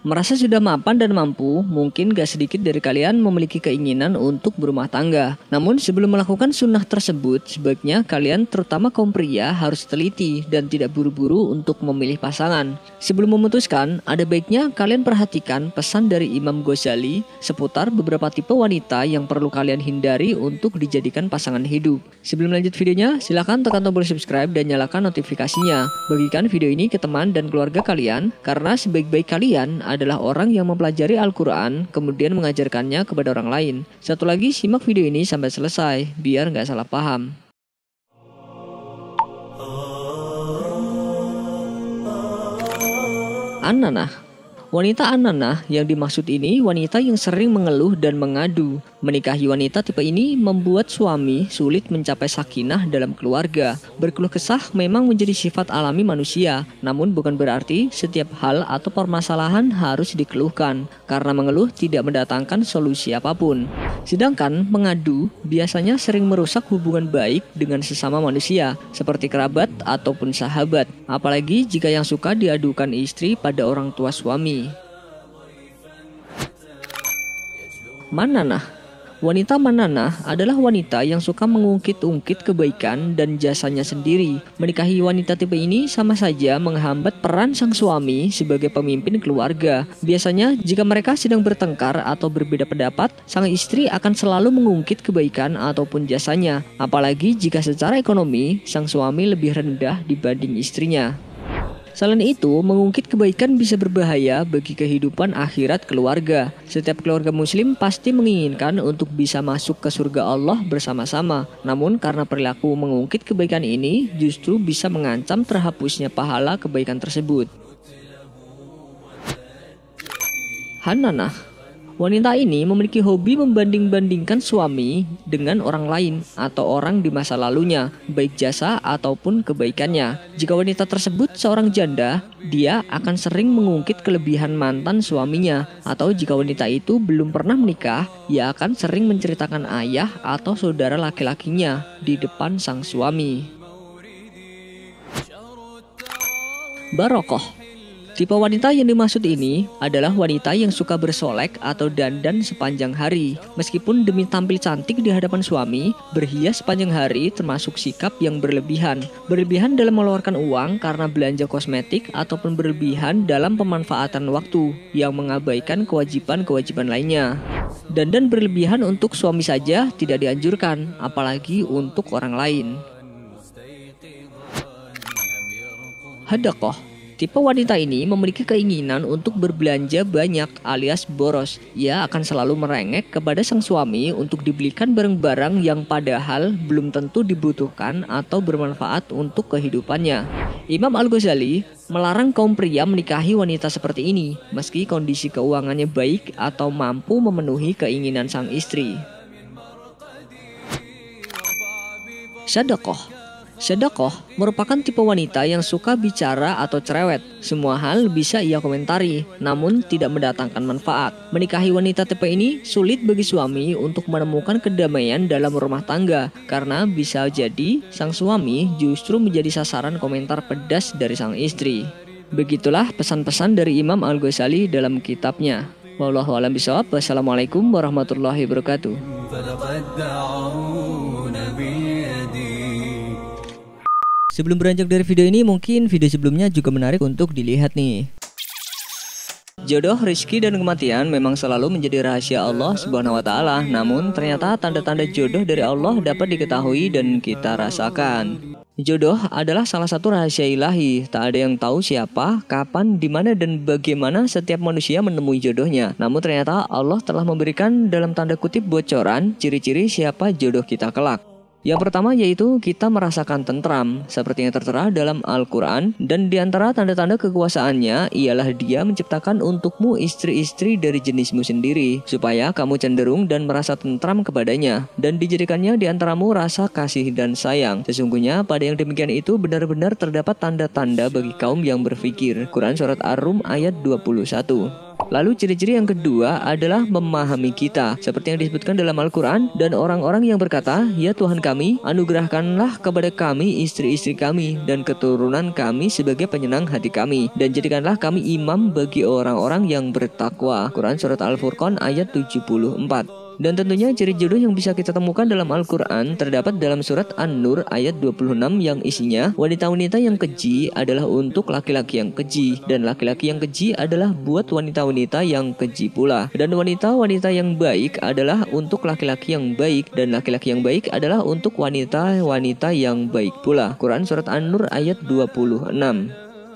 Merasa sudah mapan dan mampu, mungkin gak sedikit dari kalian memiliki keinginan untuk berumah tangga. Namun sebelum melakukan sunnah tersebut, sebaiknya kalian terutama kaum pria harus teliti dan tidak buru-buru untuk memilih pasangan. Sebelum memutuskan, ada baiknya kalian perhatikan pesan dari Imam Ghazali seputar beberapa tipe wanita yang perlu kalian hindari untuk dijadikan pasangan hidup. Sebelum lanjut videonya, silahkan tekan tombol subscribe dan nyalakan notifikasinya. Bagikan video ini ke teman dan keluarga kalian, karena sebaik-baik kalian adalah orang yang mempelajari Al-Quran kemudian mengajarkannya kepada orang lain. Satu lagi simak video ini sampai selesai biar nggak salah paham. Ananah Wanita ananah yang dimaksud ini wanita yang sering mengeluh dan mengadu. Menikahi wanita tipe ini membuat suami sulit mencapai sakinah dalam keluarga. Berkeluh kesah memang menjadi sifat alami manusia, namun bukan berarti setiap hal atau permasalahan harus dikeluhkan, karena mengeluh tidak mendatangkan solusi apa pun. Sedangkan mengadu biasanya sering merusak hubungan baik dengan sesama manusia, seperti kerabat ataupun sahabat, apalagi jika yang suka diadukan istri pada orang tua suami. Mananah Wanita mananah adalah wanita yang suka mengungkit-ungkit kebaikan dan jasanya sendiri. Menikahi wanita tipe ini sama saja menghambat peran sang suami sebagai pemimpin keluarga. Biasanya jika mereka sedang bertengkar atau berbeda pendapat, sang istri akan selalu mengungkit kebaikan ataupun jasanya. Apalagi jika secara ekonomi sang suami lebih rendah dibanding istrinya. Selain itu, mengungkit kebaikan bisa berbahaya bagi kehidupan akhirat keluarga. Setiap keluarga muslim pasti menginginkan untuk bisa masuk ke surga Allah bersama-sama. Namun karena perilaku mengungkit kebaikan ini justru bisa mengancam terhapusnya pahala kebaikan tersebut. Hananah Wanita ini memiliki hobi membanding-bandingkan suami dengan orang lain atau orang di masa lalunya, baik jasa ataupun kebaikannya. Jika wanita tersebut seorang janda, dia akan sering mengungkit kelebihan mantan suaminya, atau jika wanita itu belum pernah menikah, ia akan sering menceritakan ayah atau saudara laki-lakinya di depan sang suami. Barokoh Tipe wanita yang dimaksud ini adalah wanita yang suka bersolek atau dandan sepanjang hari. Meskipun demi tampil cantik di hadapan suami, berhias sepanjang hari termasuk sikap yang berlebihan. Berlebihan dalam mengeluarkan uang karena belanja kosmetik ataupun berlebihan dalam pemanfaatan waktu yang mengabaikan kewajiban-kewajiban lainnya. Dandan berlebihan untuk suami saja tidak dianjurkan, apalagi untuk orang lain. Hadakoh Tipe wanita ini memiliki keinginan untuk berbelanja banyak alias boros. Ia akan selalu merengek kepada sang suami untuk dibelikan barang-barang yang padahal belum tentu dibutuhkan atau bermanfaat untuk kehidupannya. Imam Al-Ghazali melarang kaum pria menikahi wanita seperti ini meski kondisi keuangannya baik atau mampu memenuhi keinginan sang istri. Sadaqah Sedakoh merupakan tipe wanita yang suka bicara atau cerewet. Semua hal bisa ia komentari, namun tidak mendatangkan manfaat. Menikahi wanita tipe ini sulit bagi suami untuk menemukan kedamaian dalam rumah tangga, karena bisa jadi sang suami justru menjadi sasaran komentar pedas dari sang istri. Begitulah pesan-pesan dari Imam Al-Ghazali dalam kitabnya. Wallahu a'lam bishawab. Wassalamualaikum warahmatullahi wabarakatuh. Sebelum beranjak dari video ini, mungkin video sebelumnya juga menarik untuk dilihat nih. Jodoh, rezeki, dan kematian memang selalu menjadi rahasia Allah Subhanahu wa taala. Namun, ternyata tanda-tanda jodoh dari Allah dapat diketahui dan kita rasakan. Jodoh adalah salah satu rahasia ilahi. Tak ada yang tahu siapa, kapan, di mana dan bagaimana setiap manusia menemui jodohnya. Namun ternyata Allah telah memberikan dalam tanda kutip bocoran ciri-ciri siapa jodoh kita kelak. Yang pertama yaitu kita merasakan tentram seperti yang tertera dalam Al-Quran dan di antara tanda-tanda kekuasaannya ialah dia menciptakan untukmu istri-istri dari jenismu sendiri supaya kamu cenderung dan merasa tentram kepadanya dan dijadikannya diantaramu rasa kasih dan sayang. Sesungguhnya pada yang demikian itu benar-benar terdapat tanda-tanda bagi kaum yang berfikir. Quran Surat Ar-Rum ayat 21 Lalu ciri-ciri yang kedua adalah memahami kita. Seperti yang disebutkan dalam Al-Quran Dan orang-orang yang berkata Ya Tuhan kami, anugerahkanlah kepada kami istri-istri kami Dan keturunan kami sebagai penyenang hati kami. Dan jadikanlah kami imam bagi orang-orang yang bertakwa Quran Surat Al-Furqan ayat 74 dan tentunya ciri jodoh yang bisa kita temukan dalam Al-Quran terdapat dalam surat An-Nur ayat 26 yang isinya wanita-wanita yang keji adalah untuk laki-laki yang keji dan laki-laki yang keji adalah buat wanita-wanita yang keji pula dan wanita-wanita yang baik adalah untuk laki-laki yang baik dan laki-laki yang baik adalah untuk wanita-wanita yang baik pula. Quran surat An-Nur ayat 26.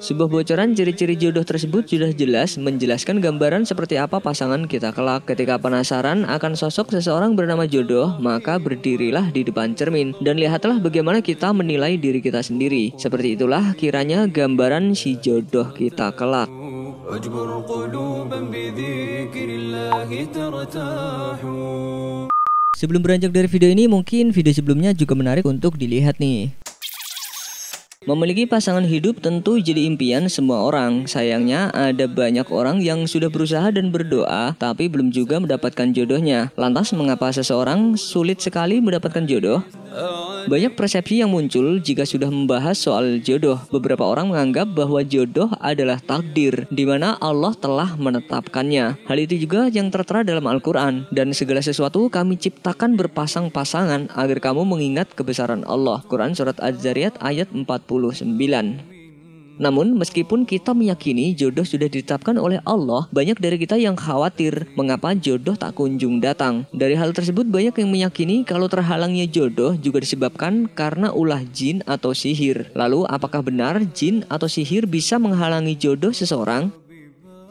Sebuah bocoran ciri-ciri jodoh tersebut sudah jelas menjelaskan gambaran seperti apa pasangan kita kelak. Ketika penasaran akan sosok seseorang bernama jodoh, maka berdirilah di depan cermin dan lihatlah bagaimana kita menilai diri kita sendiri. Seperti itulah kiranya gambaran si jodoh kita kelak. Sebelum beranjak dari video ini, mungkin video sebelumnya juga menarik untuk dilihat nih. Memiliki pasangan hidup tentu jadi impian semua orang. Sayangnya ada banyak orang yang sudah berusaha dan berdoa tapi belum juga mendapatkan jodohnya. Lantas mengapa seseorang sulit sekali mendapatkan jodoh? Banyak persepsi yang muncul jika sudah membahas soal jodoh. Beberapa orang menganggap bahwa jodoh adalah takdir, di mana Allah telah menetapkannya. Hal itu juga yang tertera dalam Al-Quran. Dan segala sesuatu kami ciptakan berpasang-pasangan agar kamu mengingat kebesaran Allah. Quran Surat Az-Zariyat ayat 49 namun, meskipun kita meyakini jodoh sudah ditetapkan oleh Allah, banyak dari kita yang khawatir mengapa jodoh tak kunjung datang. Dari hal tersebut, banyak yang meyakini kalau terhalangnya jodoh juga disebabkan karena ulah jin atau sihir. Lalu, apakah benar jin atau sihir bisa menghalangi jodoh seseorang?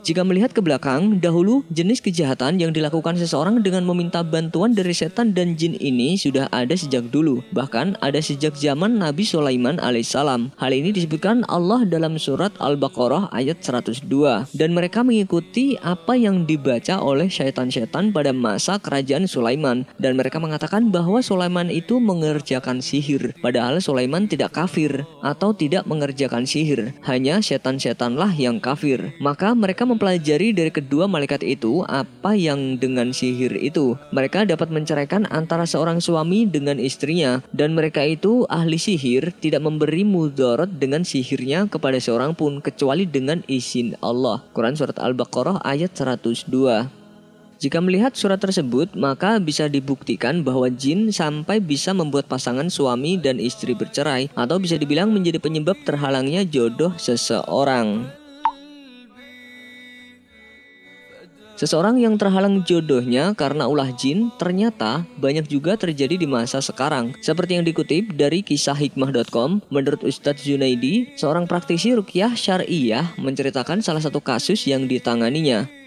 Jika melihat ke belakang, dahulu jenis kejahatan yang dilakukan seseorang dengan meminta bantuan dari setan dan jin ini sudah ada sejak dulu. Bahkan ada sejak zaman Nabi Sulaiman alaihissalam. Hal ini disebutkan Allah dalam surat Al-Baqarah ayat 102. Dan mereka mengikuti apa yang dibaca oleh syaitan-syaitan pada masa kerajaan Sulaiman. Dan mereka mengatakan bahwa Sulaiman itu mengerjakan sihir. Padahal Sulaiman tidak kafir atau tidak mengerjakan sihir. Hanya setan-setanlah yang kafir. Maka mereka mempelajari dari kedua malaikat itu apa yang dengan sihir itu. Mereka dapat menceraikan antara seorang suami dengan istrinya dan mereka itu ahli sihir tidak memberi mudarat dengan sihirnya kepada seorang pun kecuali dengan izin Allah. Quran surat Al-Baqarah ayat 102. Jika melihat surat tersebut, maka bisa dibuktikan bahwa jin sampai bisa membuat pasangan suami dan istri bercerai, atau bisa dibilang menjadi penyebab terhalangnya jodoh seseorang. Seseorang yang terhalang jodohnya karena ulah jin ternyata banyak juga terjadi di masa sekarang. Seperti yang dikutip dari kisah hikmah.com, menurut Ustadz Zunaidi, seorang praktisi rukyah syariah menceritakan salah satu kasus yang ditanganinya.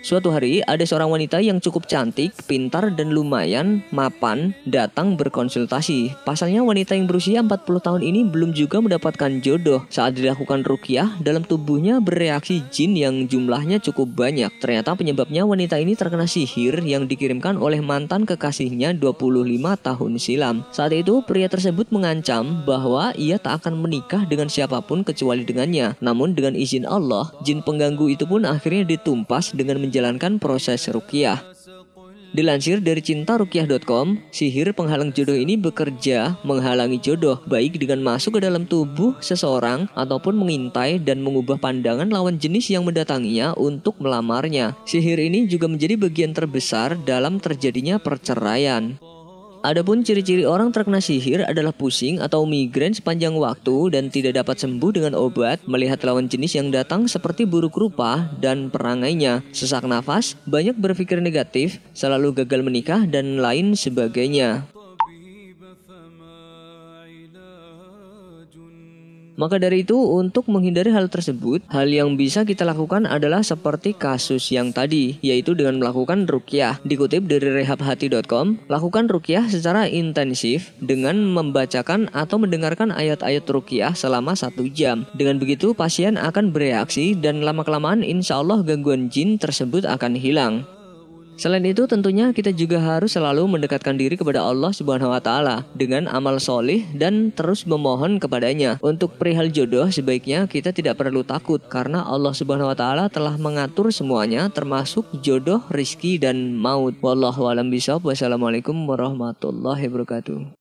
Suatu hari, ada seorang wanita yang cukup cantik, pintar, dan lumayan mapan datang berkonsultasi. Pasalnya wanita yang berusia 40 tahun ini belum juga mendapatkan jodoh. Saat dilakukan rukyah, dalam tubuhnya bereaksi jin yang jumlahnya cukup banyak. Ternyata penyebabnya wanita ini terkena sihir yang dikirimkan oleh mantan kekasihnya 25 tahun silam. Saat itu, pria tersebut mengancam bahwa ia tak akan menikah dengan siapa pun kecuali dengannya. Namun dengan izin Allah, jin pengganggu itu pun akhirnya ditumpas dengan menjalankan proses rukyah. Dilansir dari cintarukyah.com, sihir penghalang jodoh ini bekerja menghalangi jodoh baik dengan masuk ke dalam tubuh seseorang ataupun mengintai dan mengubah pandangan lawan jenis yang mendatanginya untuk melamarnya. Sihir ini juga menjadi bagian terbesar dalam terjadinya perceraian. Adapun ciri-ciri orang terkena sihir adalah pusing atau migrain sepanjang waktu dan tidak dapat sembuh dengan obat, melihat lawan jenis yang datang seperti buruk rupa dan perangainya, sesak nafas, banyak berpikir negatif, selalu gagal menikah dan lain sebagainya. Maka dari itu, untuk menghindari hal tersebut, hal yang bisa kita lakukan adalah seperti kasus yang tadi, yaitu dengan melakukan rukyah. Dikutip dari rehabhati.com, lakukan rukyah secara intensif dengan membacakan atau mendengarkan ayat-ayat rukyah selama satu jam. Dengan begitu, pasien akan bereaksi dan lama-kelamaan insya Allah gangguan jin tersebut akan hilang. Selain itu tentunya kita juga harus selalu mendekatkan diri kepada Allah Subhanahu wa taala dengan amal solih dan terus memohon kepadanya. Untuk perihal jodoh sebaiknya kita tidak perlu takut karena Allah Subhanahu wa taala telah mengatur semuanya termasuk jodoh, rizki dan maut. Wallahu alam bisawab. Wassalamualaikum warahmatullahi wabarakatuh.